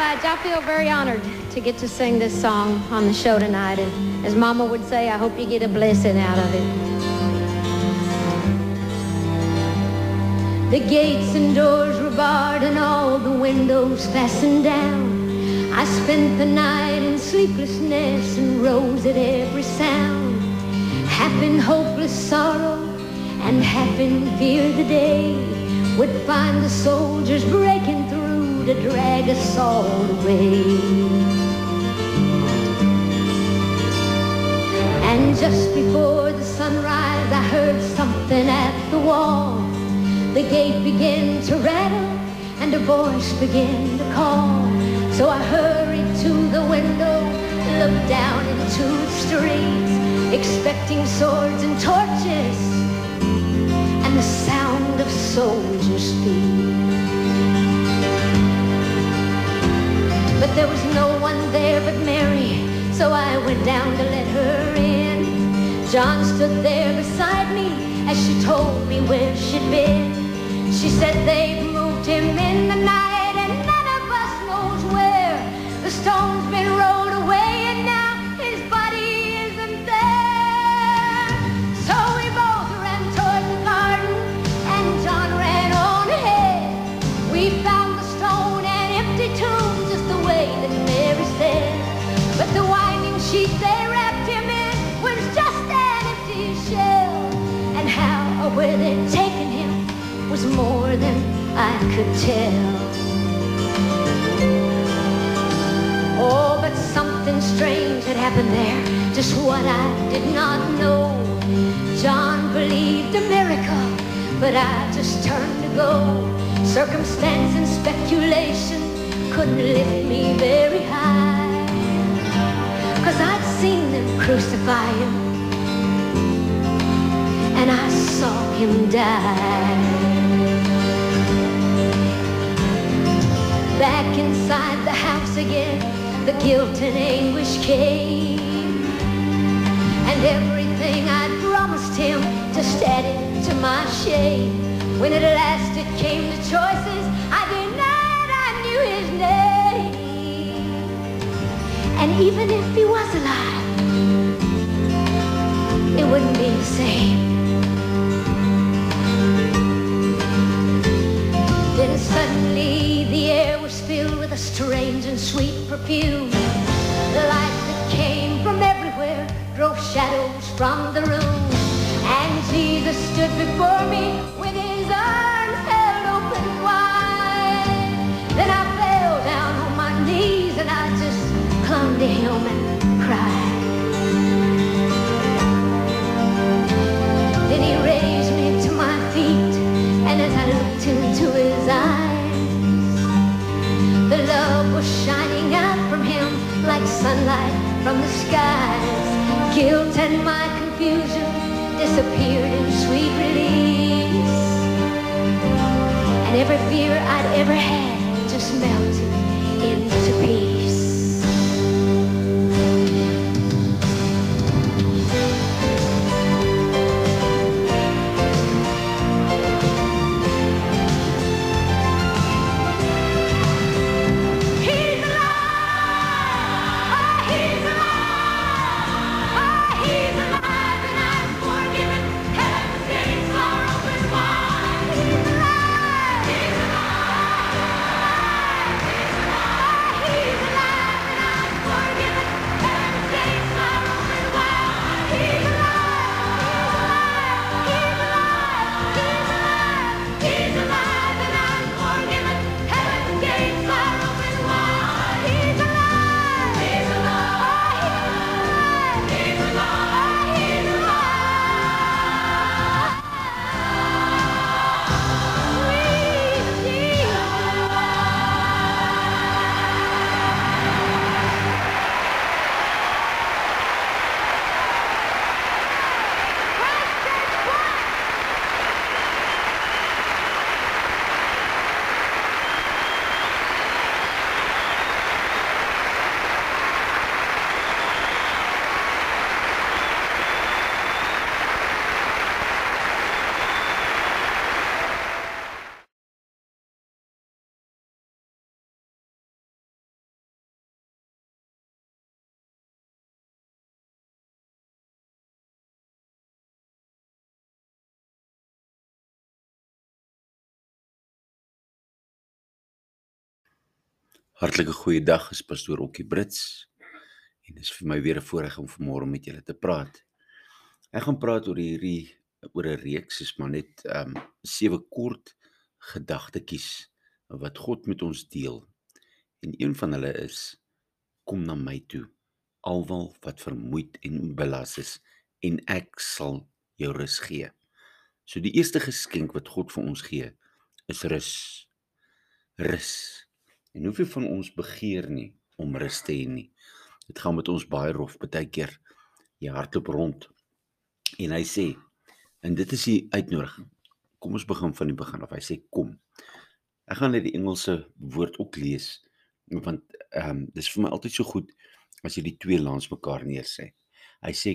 Judge, I feel very honored to get to sing this song on the show tonight. And as Mama would say, I hope you get a blessing out of it. The gates and doors were barred and all the windows fastened down. I spent the night in sleeplessness and rose at every sound. Half in hopeless sorrow and half in fear the day would find the soldiers breaking to drag us all away. And just before the sunrise, I heard something at the wall. The gate began to rattle and a voice began to call. So I hurried to the window, looked down into the streets, expecting swords and torches and the sound of soldiers' feet. There was no one there but Mary, so I went down to let her in. John stood there beside me as she told me where she'd been. She said they've moved him in the night and none of us knows where. The stone's been rolled could tell. Oh, but something strange had happened there, just what I did not know. John believed a miracle, but I just turned to go. Circumstance and speculation couldn't lift me very high. Cause I'd seen them crucify him, and I saw him die. Back inside the house again, the guilt and anguish came. And everything I'd promised him just added to my shame. When at last it came to choices, I denied I knew his name. And even if he was alive, it wouldn't be the same. Then suddenly with a strange and sweet perfume. The light that came from everywhere drove shadows from recipe. Hartlike goeie dag, is pastoor Okkie Brits. En dit is vir my weer 'n voorreg om vanmôre met julle te praat. Ek gaan praat oor hierdie oor 'n reeks, is maar net ehm um, sewe kort gedagtetjies wat God met ons deel. En een van hulle is kom na my toe, alwel wat vermoeid en belas is, en ek sal jou rus gee. So die eerste geskenk wat God vir ons gee, is rus. Rus. En hoeveel van ons begeer nie om rus te hê nie. Dit gaan met ons baie rof baie keer. Jy hardloop rond. En hy sê en dit is die uitnodiging. Kom ons begin van die begin af. Hy sê kom. Ek gaan net die Engelse woord ook lees want ehm um, dis vir my altyd so goed as jy die twee langs mekaar neersê. Hy sê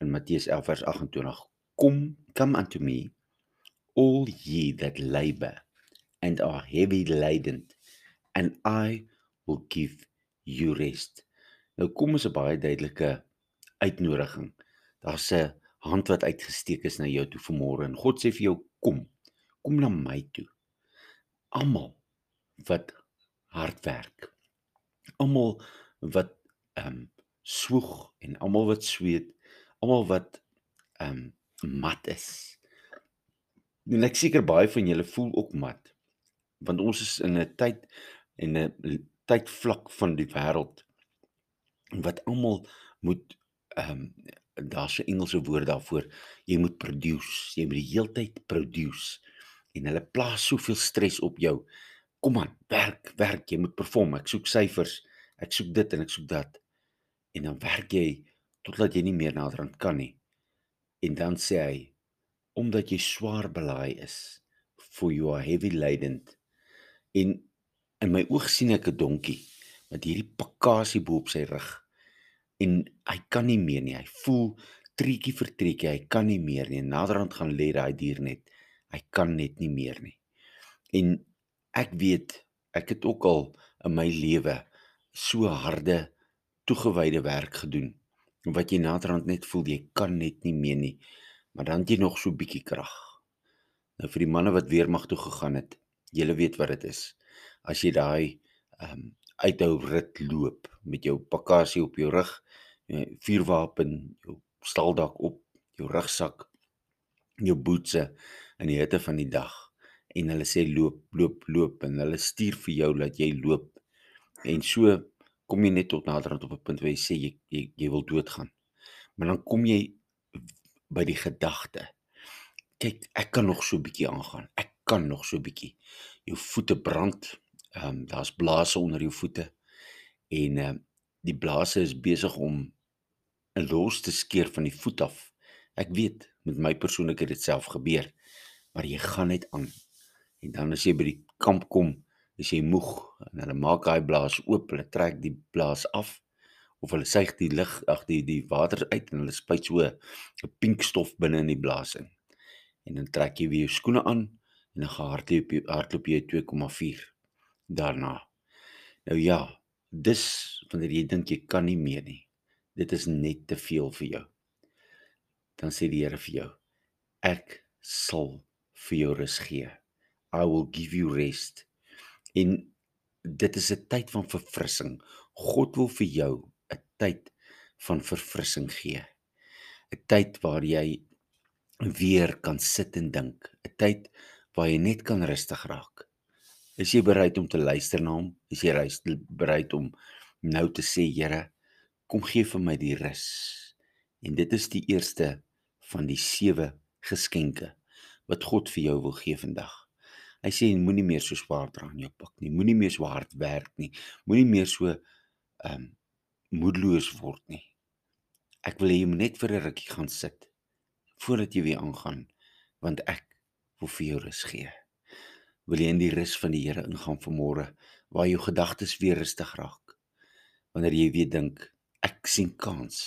in Matteus 11 vers 28: Kom, come unto me all ye that labor and are heavy laden and I will give you rest. Nou kom ons 'n baie duidelike uitnodiging. Daar's 'n hand wat uitgesteek is na jou toe vanmôre en God sê vir jou kom. Kom na my toe. Almal wat hard werk. Almal wat ehm um, swoeg en almal wat sweet, almal wat ehm um, mat is. En ek seker baie van julle voel ook mat. Want ons is in 'n tyd en 'n tydvlak van die wêreld wat almal moet ehm um, daar's 'n Engelse woord daarvoor jy moet produce jy moet die heeltyd produce en hulle plaas soveel stres op jou. Kom aan werk werk jy moet perform ek soek syfers ek soek dit en ek soek dat. En dan werk jy totdat jy nie meer naderhand kan nie. En dan sê hy omdat jy swaar belaai is for you are heavy laden. En In my oog sien ek 'n donkie met hierdie pakasie bo op sy rug. En hy kan nie meer nie. Hy voel treetjie vir treetjie, hy kan nie meer nie. Naderhand gaan lê daai dier net. Hy kan net nie meer nie. En ek weet, ek het ook al in my lewe so harde toegewyde werk gedoen wat jy naderhand net voel jy kan net nie meer nie. Maar dan het jy nog so bietjie krag. Nou vir die manne wat weermag toe gegaan het, julle weet wat dit is as jy daai ehm um, uithou rit loop met jou bagasie op jou rug, vuurwapen, jou staldak op, jou rugsak, jou boetse in die hitte van die dag en hulle sê loop, loop, loop en hulle stuur vir jou dat jy loop. En so kom jy net tot naderhand op 'n punt waar jy sê jy jy, jy wil doodgaan. Maar dan kom jy by die gedagte. Kyk, ek kan nog so 'n bietjie aangaan. Ek kan nog so 'n bietjie. Jou voete brand, Ehm um, daar's blaase onder jou voete en ehm uh, die blaase is besig om 'n los te skeer van die voet af. Ek weet met my persoonlik het dit self gebeur. Maar jy gaan net aan. En dan as jy by die kamp kom, is jy moeg en hulle maak daai blaas oop, hulle trek die blaas af of hulle suig die lug, ag die die water uit en hulle spuit so 'n pink stof binne in die blaas in. En dan trek jy weer jou skoene aan en dan gehardloop jy hardloop jy 2,4 daarna. Nou ja, dis wanneer jy dink jy kan nie meer nie. Dit is net te veel vir jou. Dan sê die Here vir jou: Ek sal vir jou rus gee. I will give you rest. En dit is 'n tyd van verfrissing. God wil vir jou 'n tyd van verfrissing gee. 'n Tyd waar jy weer kan sit en dink, 'n tyd waar jy net kan rustig raak. Is jy bereid om te luister na hom? Is jy bereid om nou te sê, Here, kom gee vir my die rus. En dit is die eerste van die sewe geskenke wat God vir jou wil gee vandag. Hy sê moenie meer so swaar dra in jou pak nie. Moenie meer so hard werk nie. Moenie meer so ehm um, moedeloos word nie. Ek wil hê jy moet net vir 'n rukkie gaan sit voordat jy weer aangaan want ek wil vir jou rus gee wil jy in die rus van die Here ingaan vanmôre waar jou gedagtes weer rustig raak wanneer jy weer dink ek sien kans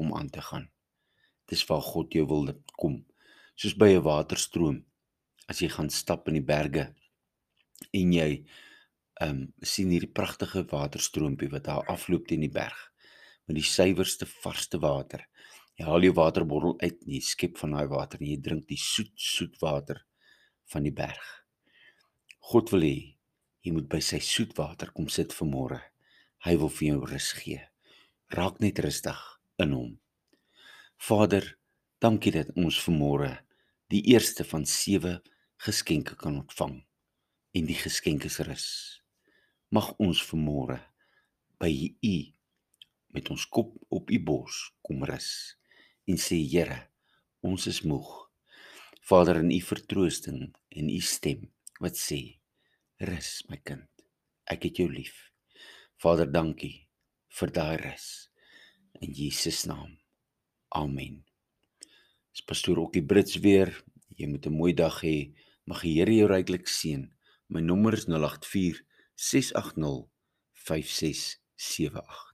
om aan te gaan. Dis waar God jou wil kom soos by 'n waterstroom. As jy gaan stap in die berge en jy ehm um, sien hierdie pragtige waterstroompie wat daar afloop teen die berg met die suiwerste varsste water. Jy haal jou waterbottel uit en jy skep van daai water en jy drink die soet soet water van die berg God wil hê Jy moet by sy soetwater kom sit vanmôre. Hy wil vir jou rus gee. Raak net rustig in hom. Vader, dankie dat ons vanmôre die eerste van 7 geskenke kan ontvang. En die geskenk is rus. Mag ons vanmôre by U met ons kop op U bors kom rus en sê Here, ons is moeg. Vader in U vertroosting en U stem wat sê Rus my kind. Ek het jou lief. Vader, dankie vir daai rus. In Jesus naam. Amen. Dis pastoor Okkie Brits weer. Jy moet 'n mooi dag hê. Mag die Here jou ryklik seën. My nommer is 084 680 5678.